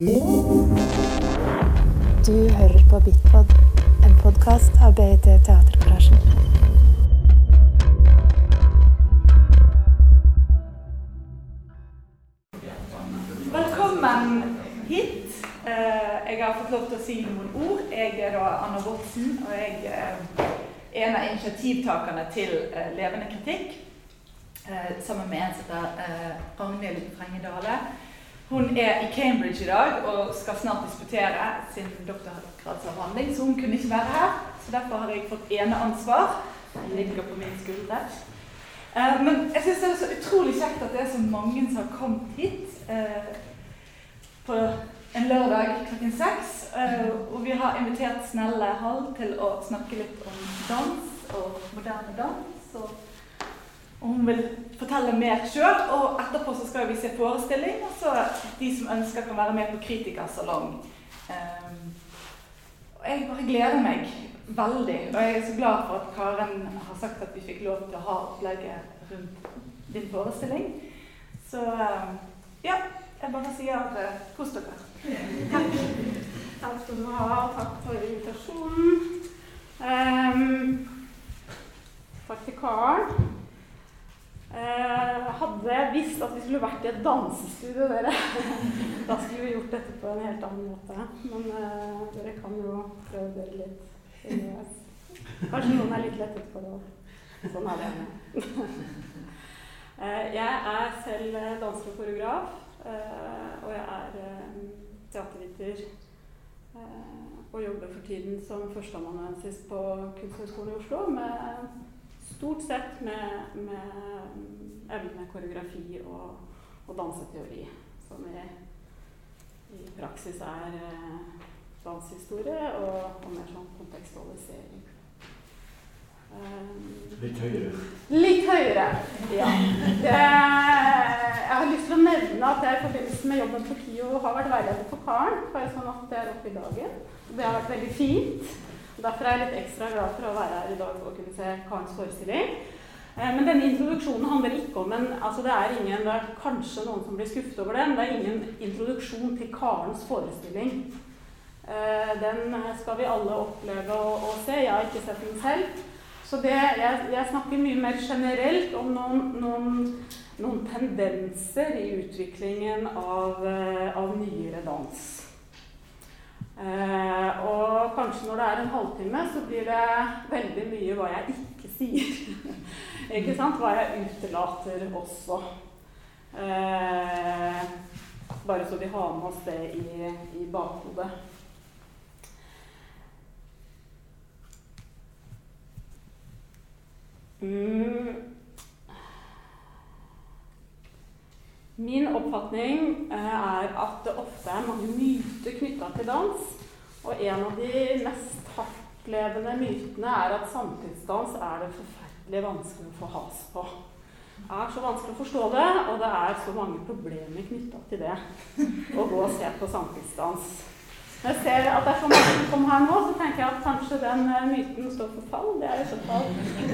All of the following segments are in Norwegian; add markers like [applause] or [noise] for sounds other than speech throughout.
Du hører på Bitpod, en podkast av BIT Teatergarasjen. Velkommen hit. Eh, Jeg har fått lov til å si noen ord. Jeg er da Anna Botsen, og jeg eh, er en av initiativtakerne til eh, Levende kritikk. Sammen med en som heter Ragnhild Frenge Dale. Hun er i Cambridge i dag og skal snart disputere sin doktorgradsavhandling, så hun kunne ikke være her. Så derfor har jeg fått eneansvar. Det ligger på min skuldre. Eh, Men jeg syns det er så utrolig kjekt at det er så mange som har kommet hit eh, på en lørdag klokken seks. Eh, og vi har invitert Snelle Hall til å snakke litt om dans og moderne dans. Og, og hun vil fortelle mer sjøl. Og etterpå så skal vi se forestilling. Og så de som ønsker, kan være med på Kritikersalong. Um, og jeg bare gleder meg veldig. Og jeg er så glad for at Karen har sagt at vi fikk lov til å ha opplegget rundt din forestilling. Så um, ja, jeg bare sier eh, kos dere. Takk. Takk skal du ha. Takk for invitasjonen. Um, takk til Karen. Eh, hadde jeg visst at vi skulle vært i et dansestudio, dere, [laughs] da skulle vi gjort dette på en helt annen måte. Men uh, dere kan jo prøve dere litt. Kanskje noen er litt lettet for det. Sånn er det. Eh, jeg er selv danser og koreograf, og jeg er teaterviter. Og jobber for tiden som førsteamanuensis på Kunsthøgskolen i Oslo. Med stort sett med, med evne koreografi og, og danseteori. Som i, i praksis er eh, danshistorie og, og mer sånn kontekstualisering. Um, Litt høyere. Litt høyere, ja. Det, jeg har lyst til å nevne at jeg i forbindelse med jobben på KIO har vært veileder for Karen. Bare sånn at det er oppe i dagen. Det har vært veldig fint. Derfor er jeg litt ekstra glad for å være her i dag og kunne se Karens forestilling. Eh, Men denne introduksjonen handler ikke om en altså det, er ingen, det er kanskje noen som blir skuffet over det, men det er ingen introduksjon til Karens forestilling. Eh, Den skal vi alle oppleve å se. Jeg har ikke sett den selv. Så det, jeg, jeg snakker mye mer generelt om noen, noen, noen tendenser i utviklingen av, eh, av nyere dans. Eh, og kanskje når det er en halvtime, så blir det veldig mye hva jeg ikke sier. [laughs] ikke sant? Hva jeg utelater også. Eh, bare så vi har med oss det i, i bakhodet. Mm. Min oppfatning eh, er at det ofte er mange myter knytta til dans. Og en av de mest hardtlevende mytene er at samtidsdans er det forferdelig vanskelig å få has på. Det er så vanskelig å forstå det, og det er så mange problemer knytta til det. Å gå og se på samtidsdans. Når jeg ser at det er så mange som kommer her nå, så tenker jeg at kanskje den eh, myten står for fall. Det er i så fall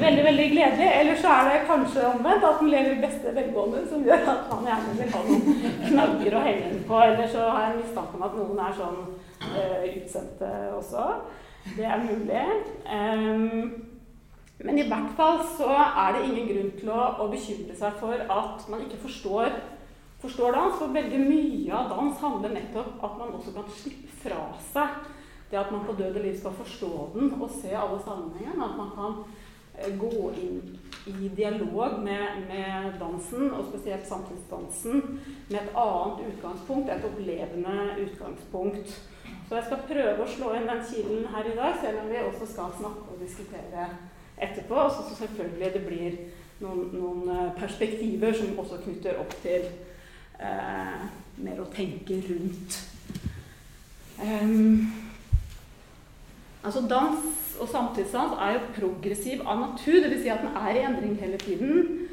veldig veldig gledelig. Eller så er det kanskje omvendt, at den lever i beste velgående, som gjør at man gjerne vil ha noen knagger å henge den på. Eller så har jeg mistanke om at noen er sånn uh, utsendte også. Det er mulig. Um, men i hvert fall så er det ingen grunn til å, å bekymre seg for at man ikke forstår forstår dans, for veldig mye av dans handler nettopp at man også kan slippe fra seg det at man på død og liv skal forstå den og se alle sammenhengene. At man kan eh, gå inn i dialog med, med dansen, og spesielt samtidsdansen, med et annet utgangspunkt, et opplevende utgangspunkt. Så jeg skal prøve å slå inn den kilen her i dag, selv om vi også skal snakke og diskutere etterpå. Og så selvfølgelig det blir noen, noen eh, perspektiver som også knytter opp til eh, mer å tenke rundt. Um, altså Dans og samtidsdans er jo progressiv av natur, dvs. Si at den er i endring hele tiden.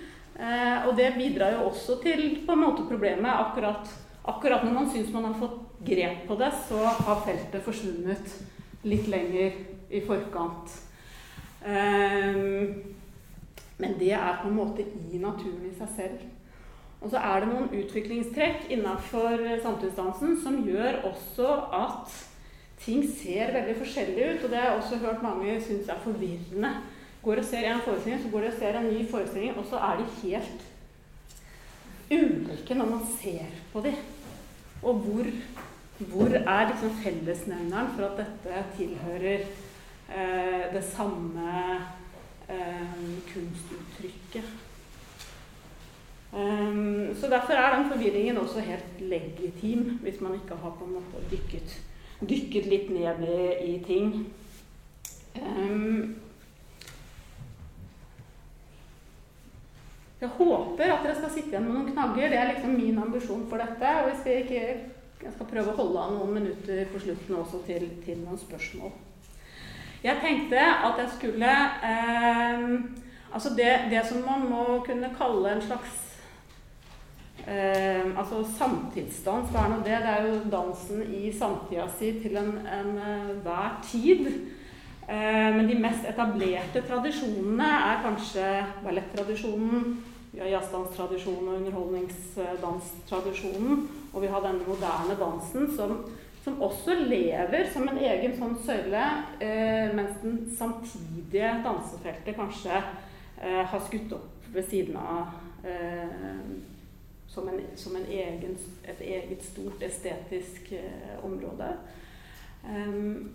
Eh, og det bidrar jo også til på en måte problemet. Akkurat, akkurat når man syns man har fått grep på det, så har feltet forsvunnet litt lenger i forkant. Um, men det er på en måte i naturen i seg selv. Og så er det noen utviklingstrekk innenfor samtidsdansen som gjør også at ting ser veldig forskjellig ut. Og det har jeg også hørt mange syns er forvirrende. Går og ser en forestilling, så går de og ser en ny forestilling, og så er de helt ulike når man ser på dem. Og hvor, hvor er liksom fellesnevneren for at dette tilhører eh, det samme eh, kunstuttrykket? Um, så Derfor er den forvirringen også helt legitim, hvis man ikke har på en måte dykket, dykket litt ned i, ting. Um, jeg håper at dere skal sitte igjen med noen knagger. Det er liksom min ambisjon for dette. Og hvis jeg, ikke, jeg skal prøve å holde av noen minutter på slutten også til, til noen spørsmål. Jeg tenkte at jeg skulle um, Altså det, det som man må kunne kalle en slags Eh, altså Samtidsdans, hva er nå det? Det er jo dansen i samtida si til enhver en, tid. Eh, men de mest etablerte tradisjonene er kanskje ballettradisjonen, vi har jazzdanstradisjonen og underholdningsdanstradisjonen, og vi har denne moderne dansen som, som også lever som en egen sånn søyle, eh, mens den samtidige dansefeltet kanskje eh, har skutt opp ved siden av eh, som, en, som en egen, et eget stort estetisk eh, område. Um,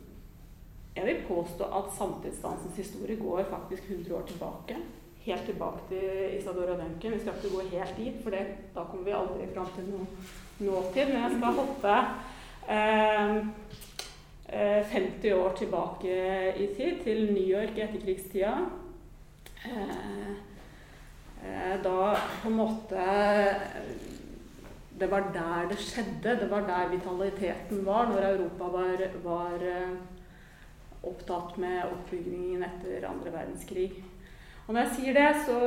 jeg vil påstå at samtidsdansens historie går faktisk 100 år tilbake. Helt tilbake til Isadora Duncan. Vi skal ikke gå helt dit, for det, da kommer vi aldri fram til noe nåtid. Men jeg skal hoppe eh, 50 eh, år tilbake i tid, til New York i etterkrigstida. Eh, da på en måte Det var der det skjedde. Det var der vitaliteten var når Europa var, var eh, opptatt med oppbyggingen etter andre verdenskrig. Og når jeg sier det, så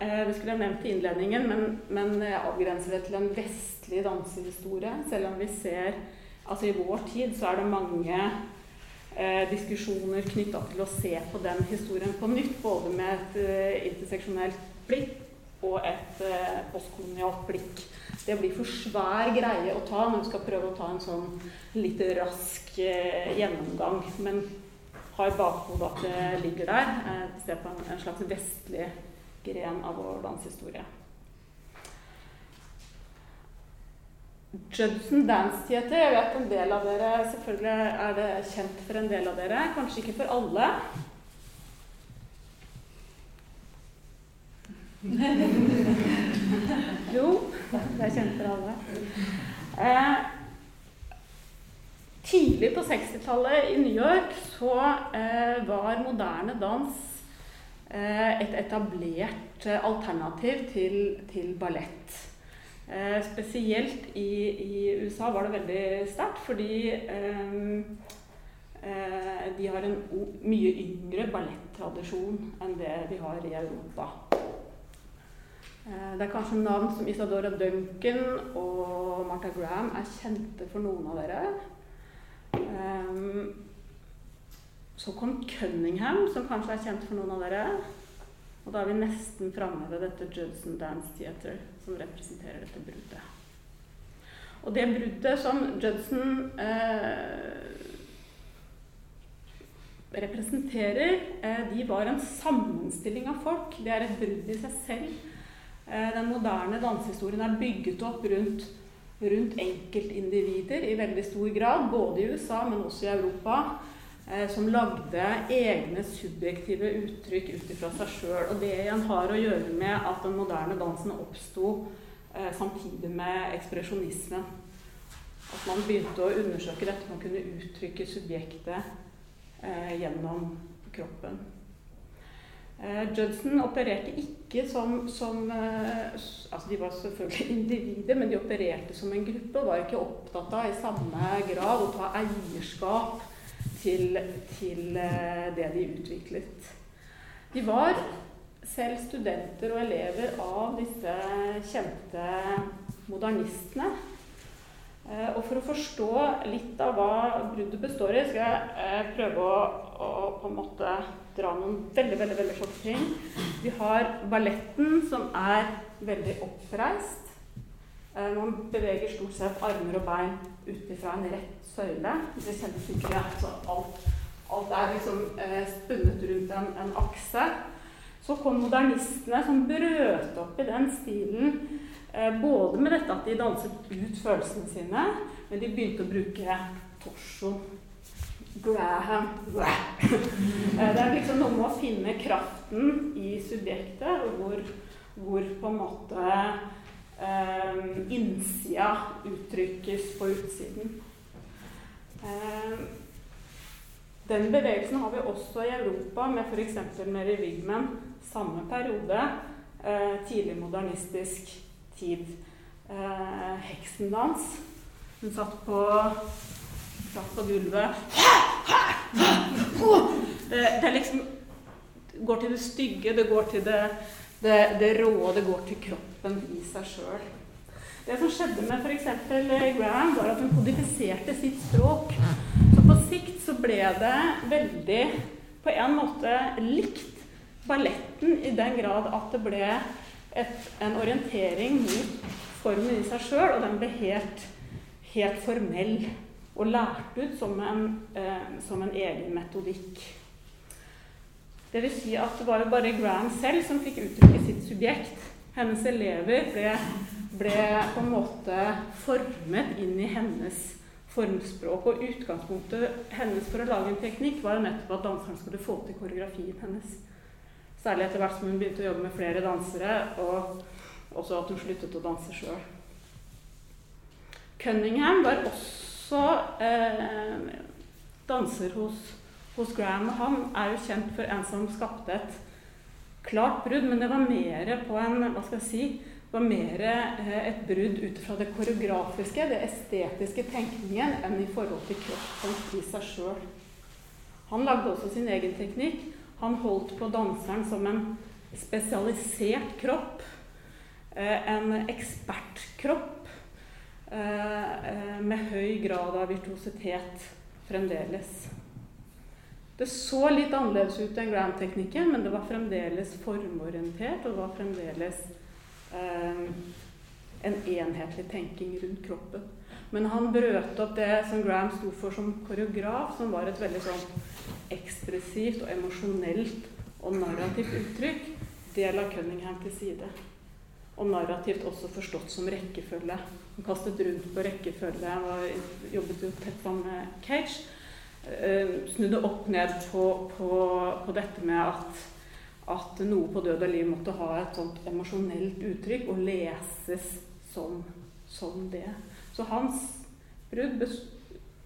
eh, Det skulle jeg nevnt i innledningen, men, men jeg avgrenser det til en vestlig dansehistorie. Selv om vi ser Altså i vår tid så er det mange eh, diskusjoner knytta til å se på den historien på nytt. Både med et eh, interseksjonelt blikk og et eh, postkolonialt blikk. Det blir for svær greie å ta når vi skal prøve å ta en sånn litt rask eh, gjennomgang. Men ha i bakhodet at det ligger der. Eh, se på en, en, slags vestlig gren av vår dansehistorie. Judson Dance Theater, jeg vet en del av dere Selvfølgelig er det kjent for en del av dere, kanskje ikke for alle. [laughs] jo, det er kjent for alle. Eh, tidlig på 60-tallet i New York så eh, var moderne dans eh, et etablert alternativ til, til ballett. Eh, spesielt i, i, USA var det veldig sterkt, fordi eh, eh, de har en mye yngre ballettradisjon enn det vi har i Europa. Eh, det er kanskje navn som Isadora Duncan og Martha Graham er kjente for noen av dere. Um, så kom Cunningham, som kanskje er kjent for noen av dere. Og da er vi nesten framme ved dette Judson Dance Theater, som representerer dette bruddet. Og det bruddet som Judson eh, representerer, eh, de var en sammenstilling av folk. Det er et brudd i seg selv. Eh, den moderne dansehistorien er bygget opp rundt, rundt enkeltindivider i veldig stor grad, både i USA, men også i Europa, eh, som lagde egne subjektive uttrykk ut ifra seg sjøl. Og det igjen har å gjøre med at den moderne dansen oppsto eh, samtidig med ekspresjonismen. At man begynte å undersøke dette med å kunne uttrykke subjektet gjennom kroppen. Uh, Judson opererte ikke som, som eh, altså De var selvfølgelig [laughs] individer, men de opererte som en gruppe og var ikke opptatt av i samme grad å ta eierskap til, til eh, det de utviklet. De var selv studenter og elever av disse kjente modernistene. Og for å forstå litt av hva bruddet består i, skal jeg prøve å, å på en måte dra noen veldig veldig, veldig korte ting. Vi har balletten, som er veldig oppreist. Eh, man beveger stort sett armer og bein ut ifra en rett søyle. Det kjennes ikke igjen. Så alt, alt er liksom eh, spunnet rundt en, en, akse. Så kom modernistene som brøt opp i den stilen. Eh, både med dette at de danset ut følelsene sine, men de begynte å bruke torso. Graham. [laughs] Eh, det er liksom noe med å finne kraften i subjektet, hvor, hvor på en måte eh, innsida uttrykkes på utsiden. Eh, den bevegelsen har vi også i Europa, med f.eks. Mary Wigman. Samme periode. Eh, tidlig modernistisk tid. Eh, heksendans. Hun satt på, satt på gulvet. Det, det liksom går til det stygge, det går til det, det, det rå, det går til kroppen i seg sjøl. Det som skjedde med f.eks. Graham, var at hun kodifiserte sitt språk. Så på sikt så ble det veldig på en måte likt balletten i den grad at det ble et, en orientering mot formen i seg sjøl, og den ble helt, helt, formell og lært ut som en, eh, som en egen metodikk. Det vil si at det var bare Graham selv som fikk uttrykke sitt subjekt. Hennes elever ble ble på en måte formet inn i hennes formspråk. Og utgangspunktet hennes for å lage en teknikk var jo nettopp at danseren skulle få til koreografien hennes. Særlig etter hvert som hun begynte å jobbe med flere dansere, og også at hun sluttet å danse sjøl. Cunningham var også eh, danser hos, hos Graham. Han er jo kjent for en som skapte et klart brudd, men det var mer på en hva skal jeg si, var mer eh, et brudd ut fra det koreografiske, det estetiske tenkningen, enn i forhold til kroppen i seg sjøl. Han lagde også sin egen teknikk. Han holdt på danseren som en spesialisert kropp. Eh, en ekspertkropp med høy grad av virtuositet fremdeles. Det så litt annerledes ut enn Gram-teknikken, men det var fremdeles formorientert, og det var fremdeles Eh, en enhetlig tenking rundt kroppen. Men han brøt opp det som Graham sto for som koreograf, som var et veldig sånn ekspressivt og emosjonelt og narrativt uttrykk. Det la Cunningham til side. Og narrativt også forstått som rekkefølge. Kastet rundt på rekkefølge. og jobbet jo tett sammen med Cage. Uh, snudde opp ned på, på, på dette med at at noe på død og liv måtte ha et sånt emosjonelt uttrykk og leses som, som det. Så hans brudd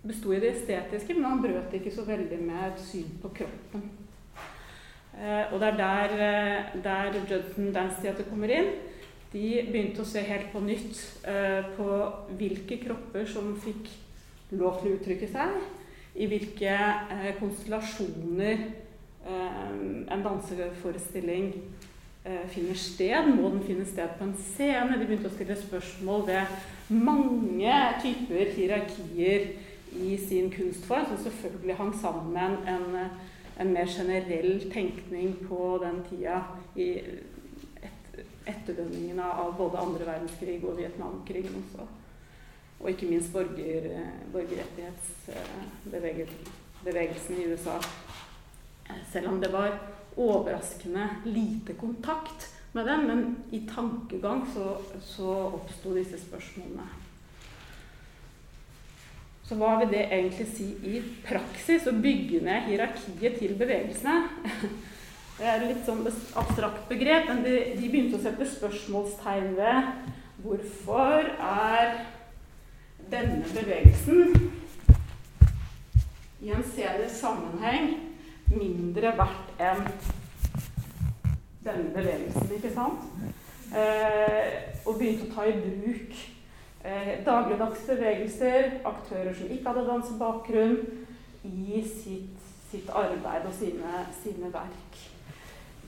besto i det estetiske, men han brøt ikke så veldig med et syn på kroppen. Eh, og det er der, eh, der Judson Dance Theater kommer inn. De begynte å se helt på nytt eh, på hvilke kropper som fikk lov til å uttrykke seg, i hvilke eh, konstellasjoner Eh, en danseforestilling finner sted. Må den finne sted på en scene? De begynte å stille spørsmål ved mange typer hierarkier i sin kunstform, som selvfølgelig hang sammen med en, en, en mer generell tenkning på den tida i et, etterdønningene av både andre verdenskrig og Vietnamkrigen også. Og ikke minst borger, borgerrettighetsbevegelsen i USA. Selv om det var overraskende lite kontakt med den, men i tankegang så, så oppsto disse spørsmålene. Så hva vil det egentlig si i praksis å bygge ned hierarkiet til bevegelsene? [laughs] Er litt sånn abstrakt begrep, men de, de begynte å sette spørsmålstegn ved hvorfor er denne bevegelsen i en senere sammenheng mindre verdt enn denne bevegelsen, ikke sant? Eh, og begynte å ta i bruk eh, dagligdagse bevegelser, aktører som ikke hadde dansebakgrunn, i sitt, sitt arbeid og sine, sine, verk.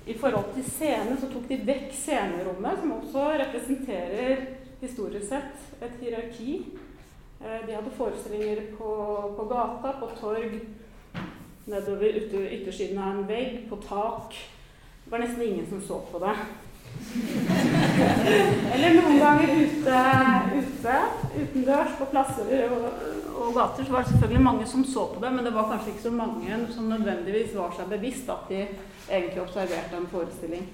I forhold til scene så tok de vekk scenerommet, som også representerer historisk sett et hierarki. Eh, de hadde forestillinger på, på gata, på torg, nedover yttersiden av en vegg, på tak. Det var nesten ingen som så på det. [laughs] Eller noen ganger ute, ute utendørs på plasser og, og, gater, så var det selvfølgelig mange som så på det, men det var kanskje ikke så mange som nødvendigvis var seg bevisst at de egentlig observerte en forestilling.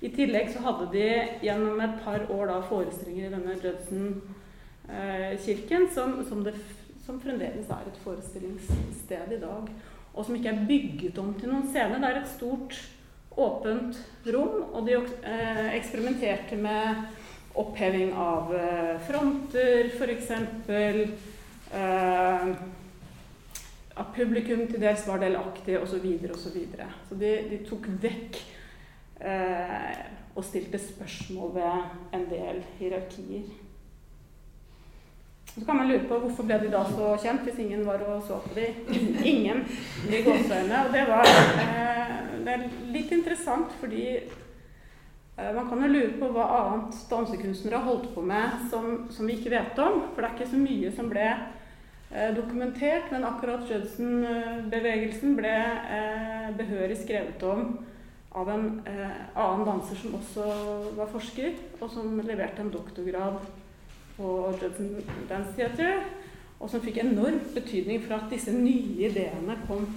I tillegg så hadde de gjennom et par år da forestillinger i denne Judson-kirken, som, som, som, fremdeles er et forestillingssted i dag. Og som ikke er bygget om til noen scene. Det er et stort, åpent rom, og de eh, eksperimenterte med oppheving av eh, fronter, f.eks. Eh, at publikum til dels var delaktig, osv. Så, videre, og så, så de, de tok vekk eh, og stilte spørsmål ved en del hierarkier. Så kan man lure på hvorfor ble de da så kjent hvis ingen var og så på dem. [laughs] Ingen i gåseøynene. Og det var eh, det er litt interessant fordi eh, man kan jo lure på hva annet dansekunstnere har holdt på med som, som, vi ikke vet om. For det er ikke så mye som ble dokumentert, men akkurat Judson-bevegelsen ble eh, behørig skrevet om av en eh, annen danser som også var forsker, og som leverte en doktorgrad på Judson Dance Theatre. Og som fikk enorm betydning for at disse nye ideene kom,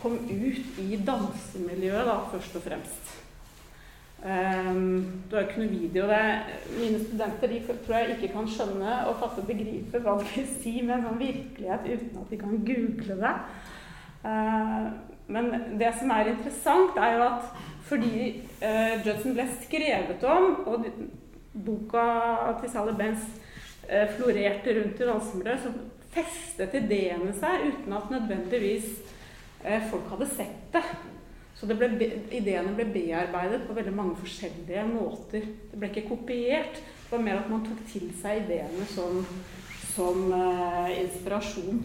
kom ut i dansemiljøet, da, først og fremst. Um, du har jo ikke noe video der. Mine studenter de tror jeg ikke kan skjønne og fatte begripe hva det vil [laughs] si med en sånn virkelighet uten at de kan google det. Uh, men det som er interessant, er jo at fordi uh, Judson ble skrevet om, og boka til Sally Benz uh, florerte rundt i dansemiljøet, så festet ideene seg uten at nødvendigvis uh, folk hadde sett det. Så ble, ideene ble bearbeidet på veldig mange forskjellige måter. Det ble ikke kopiert. Det var mer at man tok til seg ideene som, som inspirasjon.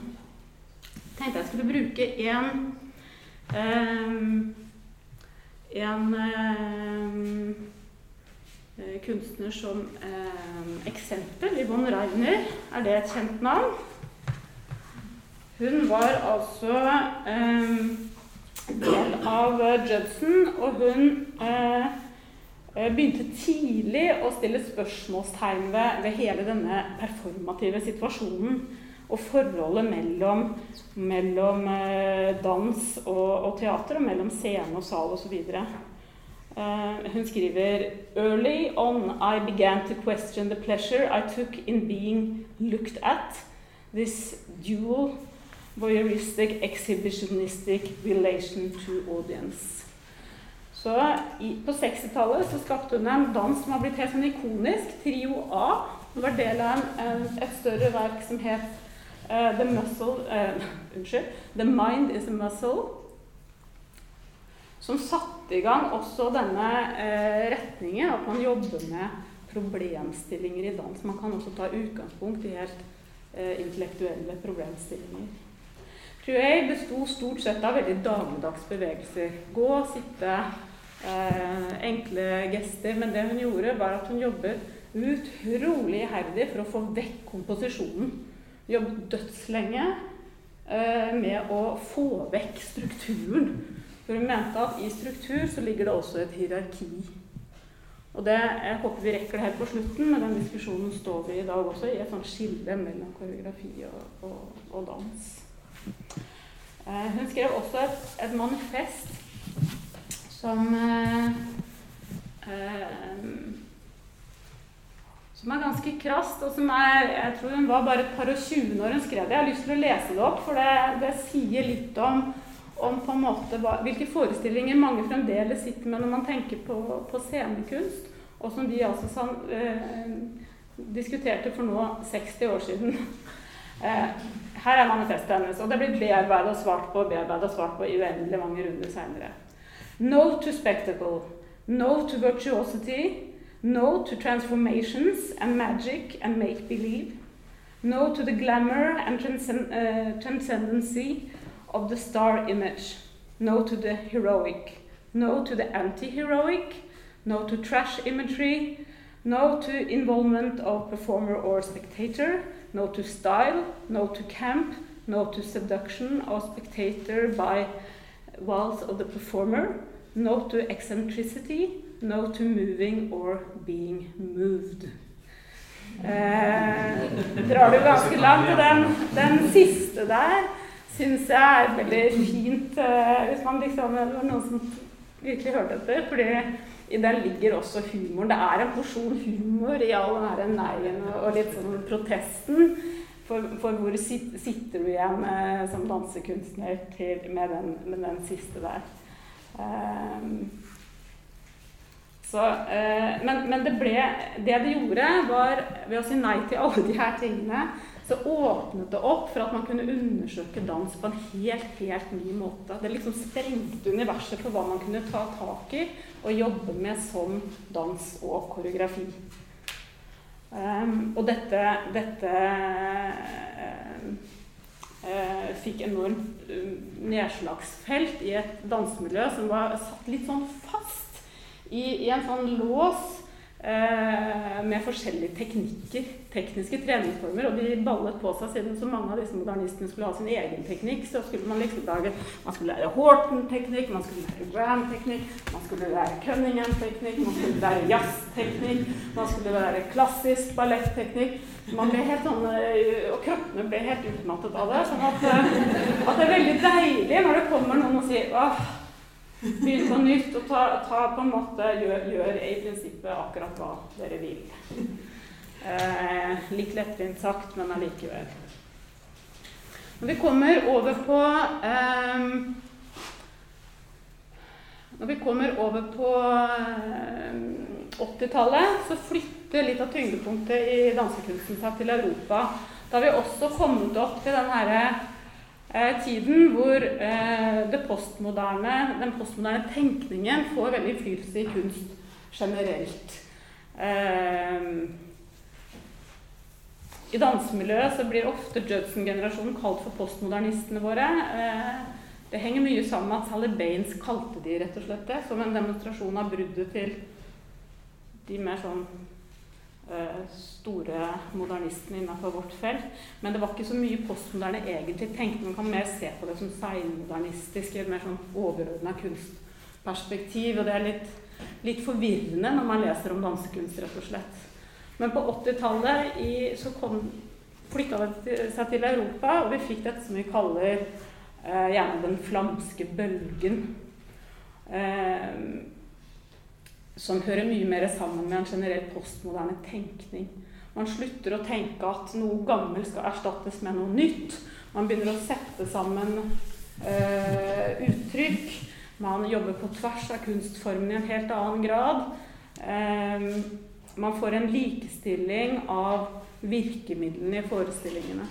Jeg tenkte jeg skulle bruke en um, en eh, kunstner som eh, eksempel. Yvonne Reiner, er det et kjent navn? Hun var altså eh, del av Judson, og hun eh, eh, begynte tidlig å stille spørsmålstegn ved, ved hele denne performative situasjonen og forholdet mellom, mellom eh, dans og, og, teater, og mellom scene og sal osv. Uh, hun skriver Early on I began to question the pleasure I took in being looked at. This dual voyeuristic exhibitionistic relation to audience. Så i, På 60-tallet så skapte hun en dans som har blitt helt sånn ikonisk, Trio A. Hun var del av en, et større verk som het Uh, the muscle uh, [laughs] Unnskyld. The mind is a muscle. Som satte i gang også denne uh, retningen, at man jobber med problemstillinger i dans. Man kan også ta utgangspunkt i helt intellektuelle problemstillinger. Truey besto stort sett av veldig dagligdags bevegelser. Gå, sitte, enkle gester. Men det hun gjorde, var at hun jobbet utrolig iherdig for å få vekk komposisjonen jobbet dødslenge eh, med å få vekk strukturen. For hun mente at i struktur så ligger det også et hierarki. Og det, Jeg håper vi rekker det her på slutten, men den diskusjonen står vi i dag også i et sånt skille mellom koreografi og, og, og dans. Eh, hun skrev også et, et manifest som eh, eh, som er ganske krast, og som er Jeg tror hun var bare et par og tjue når hun skrev det. Jeg har lyst til å lese det opp, for det, det sier litt om, om på en måte hva, hvilke forestillinger mange fremdeles sitter med når man tenker på, på scenekunst, og som vi altså eh, diskuterte for nå 60 år siden. [laughs] Eh, her er manifestet hennes, og det blir bearbeidet og svart på og bearbeida og svart på i uendelig mange runder seinere. No to spectacle. No to virtuosity. No to transformations and magic and make believe. No to the glamour and transcend uh, transcendency of the star image. No to the heroic. No to the anti heroic. No to trash imagery. No to involvement of performer or spectator. No to style. No to camp. No to seduction of spectator by walls of the performer. No to eccentricity No to moving or being moved. Eh, drar du ganske langt. Og den, den siste der syns jeg er veldig fint eh, Hvis man liksom det var noen som virkelig hørte etter. fordi i den ligger også humoren. Det er en porsjon humor i all den neien og litt sånn protesten. For, for hvor sit, sitter du igjen eh, som dansekunstner til, med, den, med, den, siste der? Um, så, eh, men, men det, ble, det det gjorde, var ved å si nei til alle de her tingene, så åpnet det opp for at man kunne undersøke dans på en helt, helt ny måte. Det liksom sprengte universet for hva man kunne ta tak i og jobbe med som dans og koreografi. Um, og dette, dette uh, uh, fikk enormt uh, nedslagsfelt i et dansemiljø som var satt litt sånn fast i, i en sånn lås Eh, med forskjellige teknikker, tekniske treningsformer. Og de ballet på seg siden så mange av disse modernistene skulle ha sin egen teknikk. Så skulle man liksom lage Man skulle lære Horton-teknikk, man skulle lære Graham-teknikk, man skulle lære Cunningham-teknikk, man skulle lære jazz-teknikk, man skulle lære klassisk balletteknikk. Man ble helt sånn, eh, Og kroppene ble helt utmattet av det. sånn at, eh, at det er veldig deilig når det kommer noen og sier åh, Begynn på nytt og ta, ta, på en måte gjør, gjør, i prinsippet akkurat hva dere vil. Eh, litt lettvint sagt, men allikevel. Når vi kommer over på eh, Når vi kommer over på eh, 80-tallet, så flytter litt av tyngdepunktet i dansekunsten seg til Europa. Da har vi også kommet opp til den herre tiden hvor eh, postmoderne, den postmoderne tenkningen får veldig innflytelse i kunst generelt. Eh, I dansemiljøet så blir ofte Judson-generasjonen kalt for postmodernistene våre. det henger mye sammen med at Sally Baines kalte de rett og slett det, som en demonstrasjon av bruddet til de mer sånn Eh, store modernistene innenfor vårt felt. Men det var ikke så mye postmoderne egentlig tenkte. Man kan mer se på det som seinmodernistisk, mer sånn overordna kunstperspektiv. Og det er litt, litt, forvirrende når man leser om dansekunst, rett og slett. Men på 80-tallet så kom, flytta det seg til Europa, og vi fikk dette som vi kaller eh, gjerne den flamske bølgen. Eh, som hører mye mer sammen med en generell postmoderne tenkning. Man slutter å tenke at noe gammelt skal erstattes med noe nytt. Man begynner å sette sammen eh, uttrykk. Man jobber på tvers av kunstformene i en helt annen grad. Eh, man får en likestilling av virkemidlene i forestillingene.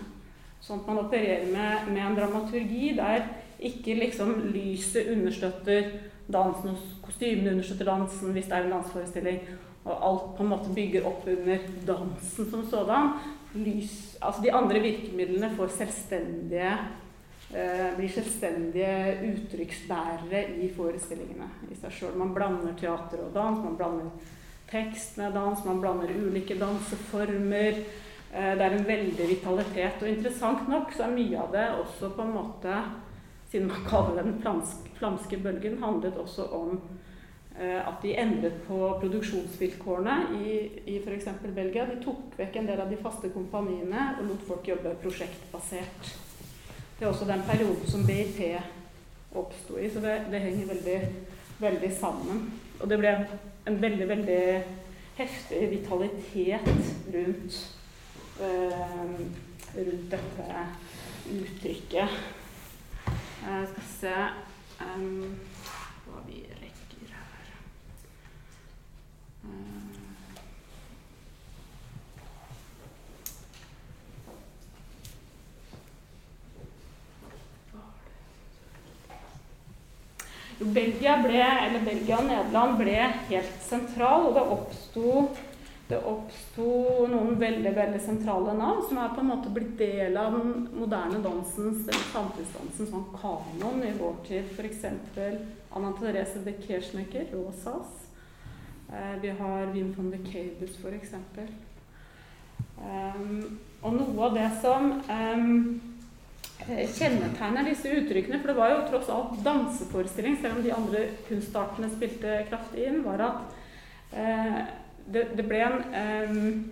Sånn at man opererer med, med en dramaturgi der ikke liksom lyset understøtter dansen kostymene understøtter dansen hvis det er en danseforestilling. Og alt på en måte bygger opp under dansen som sådan. Lys, altså de andre virkemidlene får selvstendige eh, blir selvstendige uttrykksbærere i forestillingene i seg sjøl. Man blander teater og dans, man blander tekst med dans, man blander ulike danseformer. Eh, det er en veldig vitalitet. Og interessant nok så er mye av det også på en måte siden man kaller den flamske, bølgen, handlet også om eh, at de endret på produksjonsvilkårene i, i f.eks. Belgia. De tok vekk en del av de faste kompaniene og lot folk jobbe prosjektbasert. Det er også den perioden som BIT oppsto i, så det, det, henger veldig, veldig sammen. Og det ble en veldig, veldig heftig vitalitet rundt, øh, rundt dette uttrykket. Jeg skal se um, hva vi rekker her. Uh, Belgia, ble, Belgia og Nederland ble helt sentral, og det oppsto det oppsto noen veldig veldig sentrale navn som er på en måte blitt del av den moderne dansens, eller samtidsdansens sånn kanon i vår tid. F.eks. Anna Therese de Kirchnecker, Rosas. Eh, vi har Wim von de Cabus, f.eks. Um, og noe av det som um, kjennetegner disse uttrykkene, for det var jo tross alt danseforestilling, selv om de andre kunstartene spilte kraftig inn, var at eh, det, det, ble en um,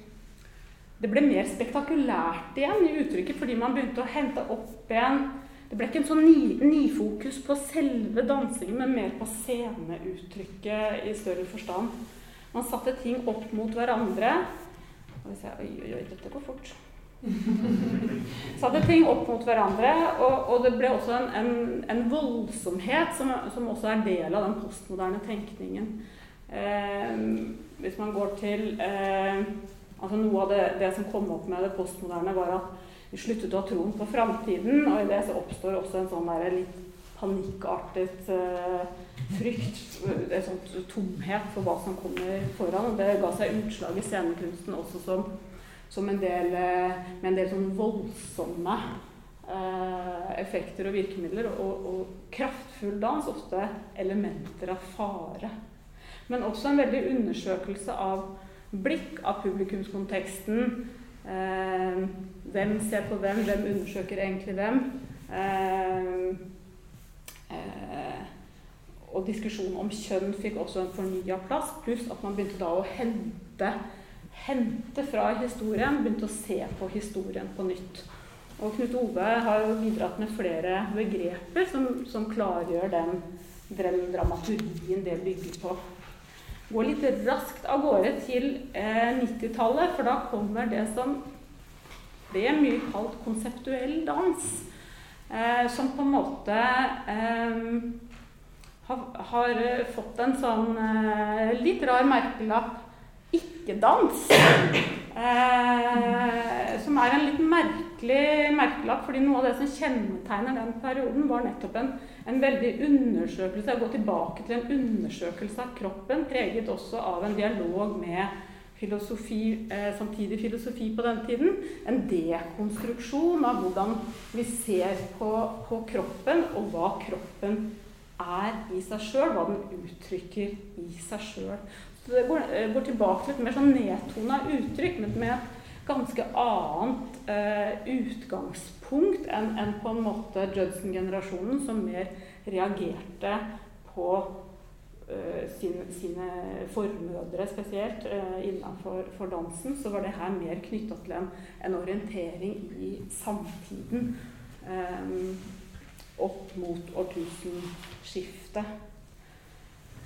Det ble mer spektakulært igjen i uttrykket fordi man begynte å hente opp igjen Det ble ikke en sånn nifokus ni på selve dansingen, men mer på sceneuttrykket i større forstand. Man satte ting opp mot hverandre. Oi, oi, oi, dette går fort. [laughs] Satte ting opp mot hverandre, og, og det ble også en, en, en voldsomhet som, som, også er del av den postmoderne tenkningen. Eh, hvis man går til eh, altså Noe av det, det, som kom opp med det postmoderne, var at vi sluttet å ha troen på framtiden, og i det så oppstår også en sånn der, litt panikkartet eh, frykt, en sånn tomhet for hva som kommer foran. og Det ga seg utslag i scenekunsten også som som en del, eh, med en del sånn voldsomme eh, effekter og virkemidler. Og, og, kraftfull dans, ofte elementer av fare. Men også en veldig undersøkelse av blikk, av publikumskonteksten. Eh, hvem ser på hvem? Hvem undersøker egentlig hvem? Eh, eh, og diskusjonen om kjønn fikk også en fornya plass, pluss at man begynte da å hente hente fra historien, begynte å se på historien på nytt. Og Knut Ove har jo bidratt med flere begreper som, som klargjør den, den, dramaturgien det bygger på. Gå litt raskt av gårde til eh, 90-tallet, for da kommer det som ble mye kalt konseptuell dans. Eh, som på en måte eh, har, har, fått en sånn eh, litt rar merkelapp ikke-dans. Eh, som er en litt merkelig merkelapp, fordi noe av det som kjennetegner den perioden, var nettopp en, en veldig undersøkelse, å gå tilbake til en undersøkelse av kroppen, preget også av en dialog med filosofi, eh, samtidig filosofi på den tiden. En dekonstruksjon av hvordan vi ser på, på kroppen, og hva kroppen er i seg sjøl, hva den uttrykker i seg sjøl. Det går, eh, går tilbake til et mer sånn nedtona uttrykk, men med et ganske annet eh, utgangspunkt enn en på en måte Judson-generasjonen, som mer reagerte på eh, sine, sine formødre spesielt eh, innenfor dansen. Så var det her mer knytta til en, en, orientering i samtiden. Eh, opp mot årtusenskiftet.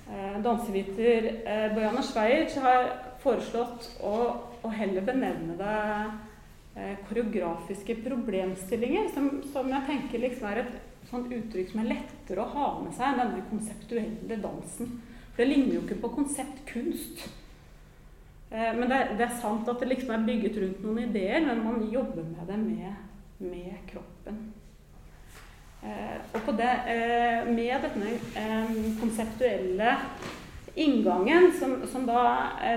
Eh, danseviter eh, Bojana Schweiz har foreslått å, å, heller benevne det eh, koreografiske problemstillinger, som, som jeg tenker liksom er et sånt uttrykk som er lettere å ha med seg enn denne konseptuelle dansen. For det ligner jo ikke på konseptkunst. Men det er, det er, sant at det liksom er bygget rundt noen ideer, men man jobber med det med, med kroppen. Eh, og det, eh, med denne eh, konseptuelle inngangen, som, som da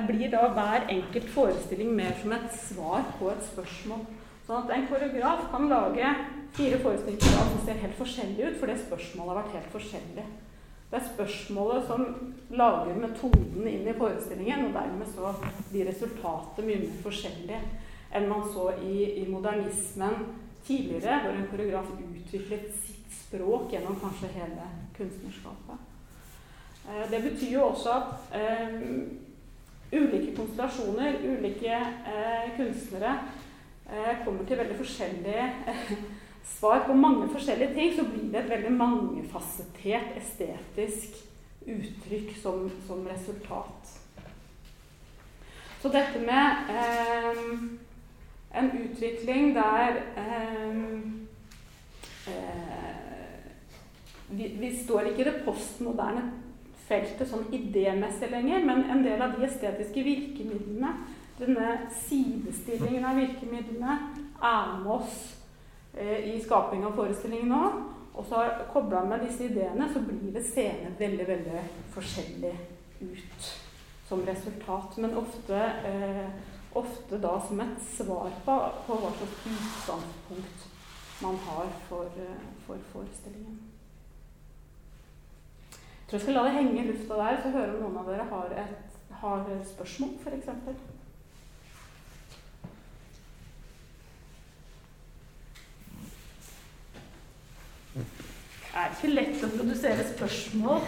blir da hver enkelt forestilling mer som et svar på et spørsmål. Sånn at en koreograf kan lage fire forestillinger som ser helt forskjellige ut, fordi spørsmålet har vært helt forskjellig. Det er spørsmålet som lager metoden inn i forestillingen, og dermed så blir resultatet mye mer forskjellig enn man så i, i modernismen tidligere, hvor en koreograf utviklet språk gjennom kanskje hele kunstnerskapet. Eh, det betyr jo også at eh, ulike konstellasjoner, ulike eh, kunstnere, eh, kommer til veldig forskjellige eh, svar på mange forskjellige ting. Så blir det et veldig mangefasettert estetisk uttrykk som, som resultat. Så dette med en utvikling der vi, vi, står ikke i det postmoderne feltet sånn idémessig lenger, men en del av de estetiske virkemidlene, denne sidestillingen av virkemidlene, er med oss eh, i skaping av forestillingen nå. Og så kobla med disse ideene, så blir det seende veldig, veldig forskjellig ut som resultat. Men ofte, eh, ofte da som et svar på, på hva slags utgangspunkt man har for, eh, for forestillingen. Jeg tror jeg skal la det henge i lufta der, så høre om noen av dere har, et, har spørsmål, f.eks. Det er ikke lett å produsere spørsmål.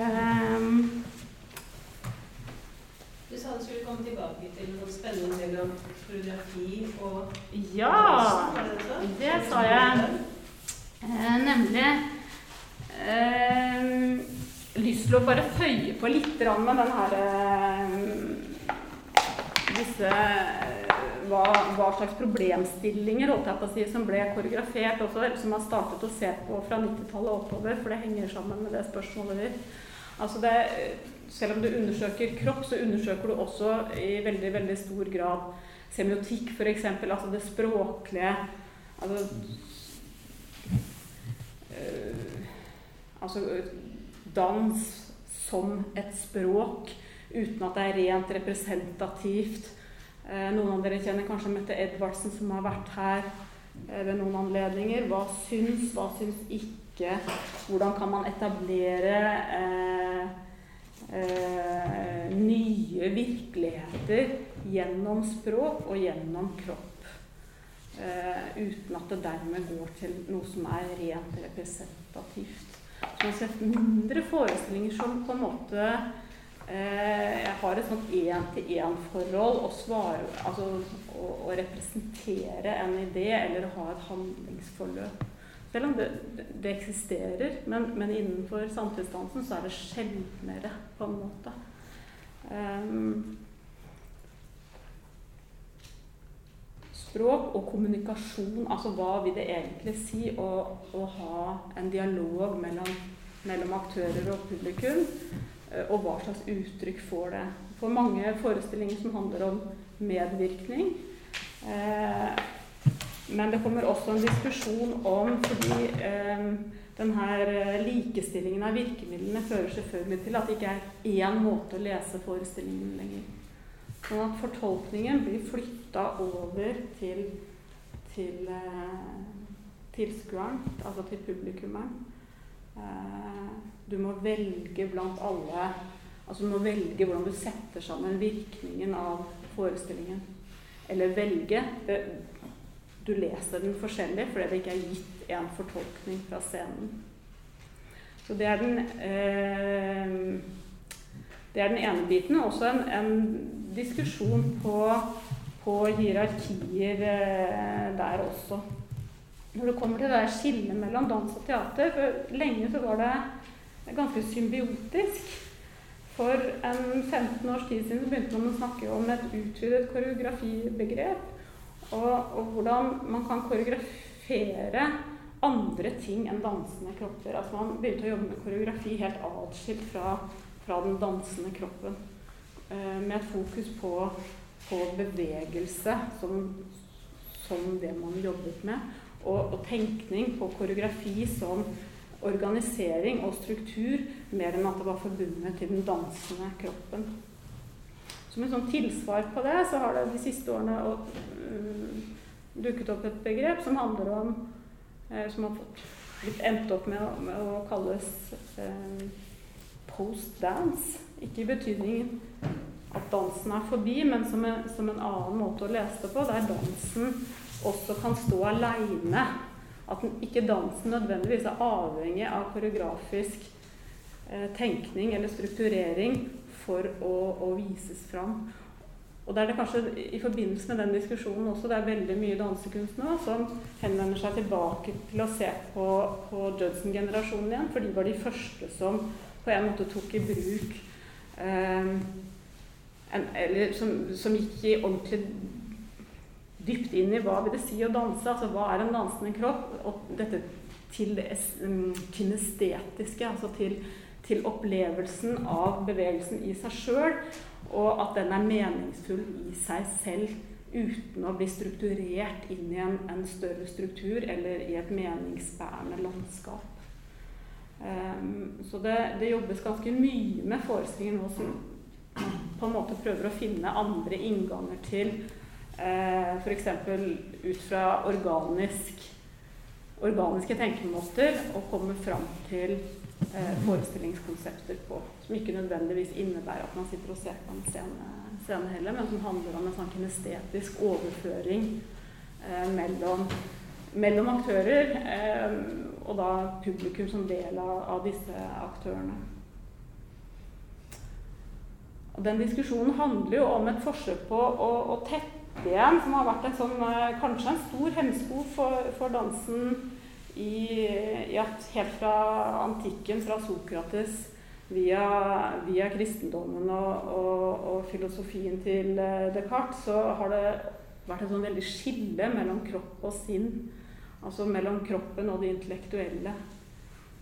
um, [laughs] sa du skulle komme tilbake til noe spennende mellom koreografi og Ja, det sa jeg. Eh, nemlig eh, lyst til å bare føye på litt med den her eh, Disse eh, hva, hva slags problemstillinger holdt jeg på å si, som ble koreografert også, som har startet å se på fra 90-tallet og oppover, for det henger sammen med det spørsmålet ditt. Altså selv om du undersøker kropp, så undersøker du også i veldig, veldig stor grad semiotikk, f.eks. Altså det språklige altså, øh, altså dans som et språk uten at det er rent representativt. Eh, noen av dere kjenner kanskje Mette Edvardsen, som har vært her eh, ved noen anledninger. Hva syns, hva syns ikke? Hvordan kan man etablere eh, eh, nye virkeligheter gjennom språk og gjennom kropp? Eh, uten at det dermed går til noe som er rent representativt. Så man sett mindre forestillinger som på en måte eh, Jeg har et sånt én-til-én-forhold svare Altså å, å representere en idé eller å ha et handlingsforløp. Selv om det, det, eksisterer, men, men innenfor samtidsdansen så er det sjeldnere, på en måte. Um, språk og kommunikasjon, altså hva vil det egentlig si å, å ha en dialog mellom, mellom aktører og publikum, eh, og hva slags uttrykk får det. For mange forestillinger som handler om medvirkning. Eh, men det kommer også en diskusjon om fordi eh, denne likestillingen av virkemidlene fører selvfølgelig til at det ikke er én måte å lese forestillingen lenger. Sånn at fortolkningen blir flytta over til, til eh, tilskueren, altså til publikummeren. Eh, du må velge blant alle Altså du må velge hvordan du setter sammen virkningen av forestillingen. Eller velge. Det, du leser den forskjellig fordi det ikke er gitt en fortolkning fra scenen. Så det er den eh, det er den ene biten. Også en, en diskusjon på, på hierarkier eh, der også. Når det kommer til det skillet mellom dans og teater for Lenge så var det ganske symbiotisk. For en 15 års tid siden begynte man å snakke om et utvidet koreografibegrep. Og, og hvordan man kan koreografere andre ting enn dansende kropper. Altså Man begynte å jobbe med koreografi helt atskilt fra, fra den dansende kroppen. Eh, med et fokus på, på bevegelse som, som, det man jobbet med. Og, og tenkning på koreografi som organisering og struktur mer enn at det var forbundet til den dansende kroppen. Som en sånn tilsvar på det, så har det de siste årene um, dukket opp et begrep som handler om eh, Som har blitt endt opp med, med å kalles eh, post-dance. Ikke i betydningen at dansen er forbi, men som en, som en annen måte å lese det på, der dansen også kan stå aleine. At den, ikke dansen nødvendigvis er avhengig av koreografisk eh, tenkning eller strukturering for å, å, vises fram. Og det er det kanskje i forbindelse med den diskusjonen også det er veldig mye dansekunst nå som henvender seg tilbake til å se på, på Judson-generasjonen igjen, for de var de første som på en måte tok i bruk eh, en, Eller som, som gikk i ordentlig dypt inn i hva vil det si å danse. altså Hva er en dansende kropp? Og dette til det kinestetiske, altså til, til opplevelsen av bevegelsen i seg sjøl. Og at den er meningsfull i seg selv uten å bli strukturert inn i en, en større struktur eller i et meningsbærende landskap. Um, så det, det, jobbes ganske mye med forestillinger nå som på en måte prøver å finne andre innganger til uh, f.eks. ut fra organisk, organiske tenkemåter og komme fram til eh, forestillingskonsepter på. Som ikke nødvendigvis innebærer at man sitter og ser på en scene, scene heller, men som handler om en sånn kinestetisk overføring eh, mellom, mellom, aktører, eh, og da publikum som del av, av disse aktørene. Og den diskusjonen handler jo om et forsøk på å, å tette igjen, som har vært en sånn, eh, kanskje en stor hemsko for, for dansen i, i, at helt fra antikken, fra Sokrates via, via kristendommen og, og, og, filosofien til eh, Descartes, så har det vært et sånn veldig skille mellom kropp og sinn. Altså mellom kroppen og det intellektuelle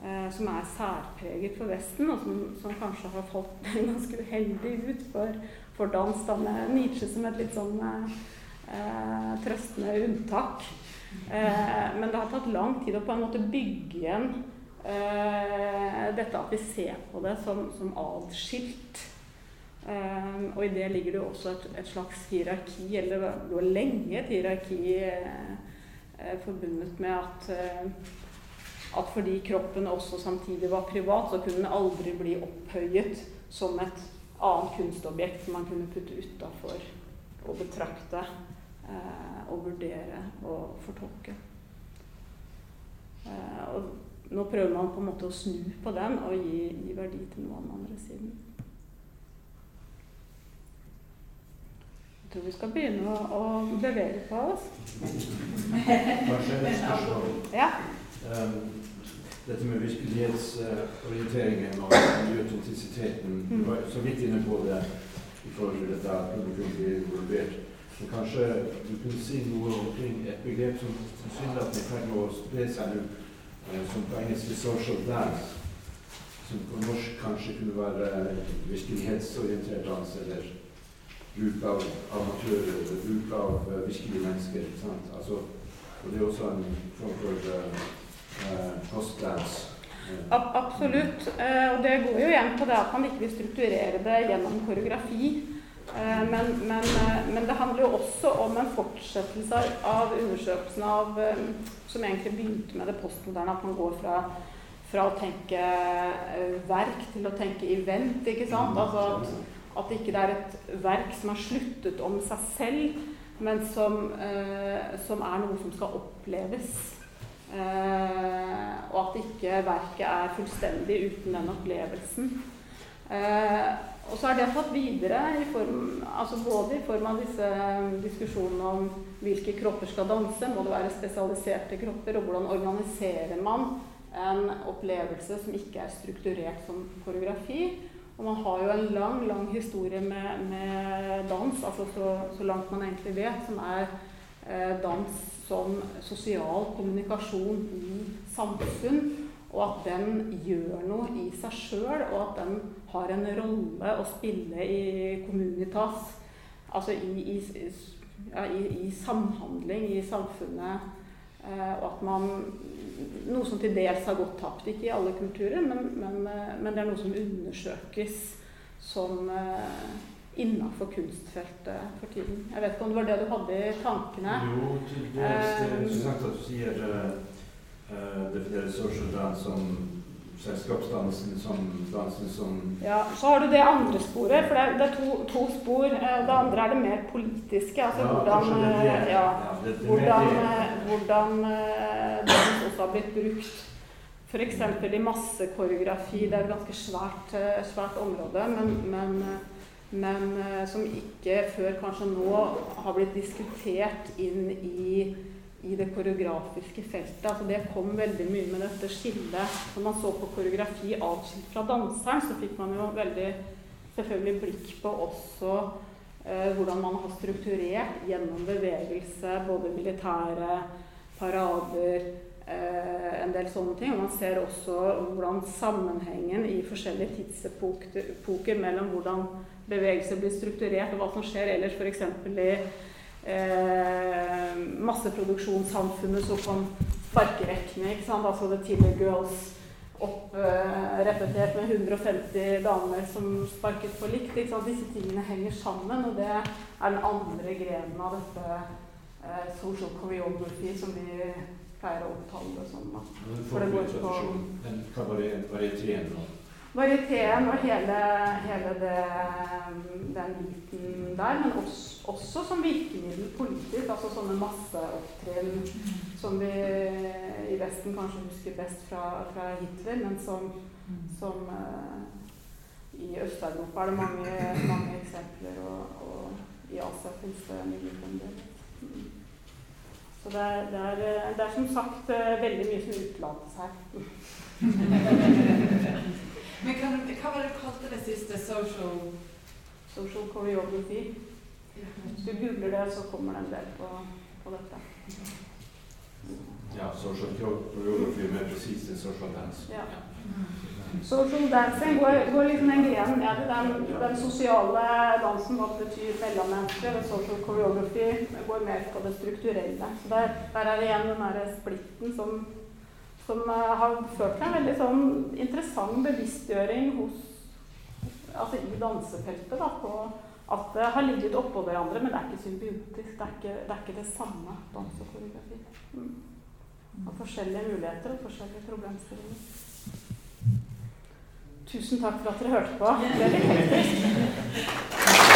eh, som er særpreget for Vesten, og som, som, kanskje har fått [laughs] ganske uheldig ut for, for dans, da med Nietzsche som et litt sånn eh, trøstende unntak. Eh, men det har tatt lang tid å på en måte bygge igjen eh, dette at vi ser på det som, som adskilt. Eh, og i det ligger det også et, et slags hierarki, eller det var lenge et hierarki forbundet med at at fordi kroppen også samtidig var privat, så kunne den aldri bli opphøyet som et annet kunstobjekt som man kunne putte utafor og betrakte eh, og vurdere og fortolke. Eh, og nå prøver man på en måte å snu på den og gi, gi verdi til noe av den andre siden. Jeg tror vi skal begynne å, å bevege på oss. Kanskje et spørsmål. Ja. Um, dette med virkelighetsorienteringen og autentisiteten. Du Mm. var så vidt inne på det i forhold til dette at publikum blir involvert. Men kanskje du kunne si noe omkring et begrep som tilsynelatende er i ferd med å spre seg nå, eh, som på engelsk er 'social dance', som på norsk kanskje kunne være virkelighetsorientert dans, eller bruk av amatører, eller bruk av uh, virkelige mennesker. ikke sant? Altså, og det er også en form for uh, postdance. Absolutt. Eh, og det går jo igjen på det at man ikke vil strukturere det gjennom koreografi. Eh, men, men, eh, men, det handler jo også om en fortsettelse av undersøkelsen av eh, Som egentlig begynte med det postmoderne, at man går fra, fra å tenke verk til å tenke event. ikke sant? Altså at, at ikke det er et verk som har sluttet om seg selv, men som, eh, som er noe som skal oppleves. Eh, og at ikke verket er fullstendig uten den opplevelsen. Eh, og så er det tatt videre, i form, altså både i form av disse diskusjonene om hvilke kropper skal danse, må det være spesialiserte kropper, og hvordan organiserer man en opplevelse som ikke er strukturert som koreografi. Og man har jo en lang, lang historie med, med dans, altså så, så, langt man egentlig vet, som er eh, dans som sosial kommunikasjon i samfunn. Og at den gjør noe i seg sjøl, og at den har en rolle å spille i communitas. Altså i, i, ja, i, i samhandling i samfunnet. Eh, og at man Noe som til dels har gått tapt, ikke i alle kulturer, men, men, men det er noe som undersøkes som eh, innafor kunstfeltet for tiden. Jeg vet ikke om det var det du hadde i tankene? Jo. Det er interessant at du sier uh, definerer social dance som selskapsdansen, som dansen som Ja, så har du det andre sporet, for det er, det er to, to, spor. Det andre er det mer politiske. Altså ja, hvordan, det det. ja, Ja, det, det hvordan, hvordan dans også har blitt brukt. F.eks. i massekoreografi. Det er et ganske svært, svært område, men, men, men som ikke før kanskje nå har blitt diskutert inn i i det koreografiske feltet. Altså det kom veldig mye med dette skillet. Når man så på koreografi atskilt fra danseren, så fikk man jo veldig selvfølgelig blikk på også eh, hvordan man har strukturert gjennom bevegelse, både militære parader, eh, en del sånne ting. Og man ser også hvordan sammenhengen i forskjellige tidsepoker mellom hvordan bevegelse blir strukturert, og hva som skjer ellers, f.eks. i eh, masseproduksjonssamfunnet så kom sparkerekkene. ikke sant? Altså The Tiller Girls opp eh, repetert med 150 damer som sparket for likt. Disse tingene henger sammen, og det er den andre grenen av dette eh, social choreography som vi pleier å omtale det som. da. For det går på Den og Varieteen og hele, hele det, den biten der, men også, også som virkemiddel politisk. Altså sånne masseopptrinn som vi i Vesten kanskje husker best fra, fra Hitler, men som, som uh, i Øst-Europa er det mange, mange eksempler, og, og, i Asia finnes det mye om Mm. Så det er, det, er, det er, som sagt veldig mye som utelates her. [laughs] Men hva, hva var det du kalte det siste? Social Social choreography. Hvis du googler det, så kommer det en del på, på dette. Ja, social choreography mer presist enn social dance. Ja. Social dancing går, går liksom en gren ned i den, den, sosiale dansen, hva det betyr mellommennesker. Og social choreography går mer på det strukturelle. Så der, der er det igjen den derre splitten som, som uh, har ført til en veldig sånn interessant bevisstgjøring hos altså i dansefeltet da, på at det har ligget oppå hverandre, men det er ikke symbiotisk. Det er ikke det, er ikke det samme dans og koreografi. Mm. Av forskjellige muligheter og forskjellige problemstillinger. Tusen takk for at dere hørte på. Det er litt hektisk.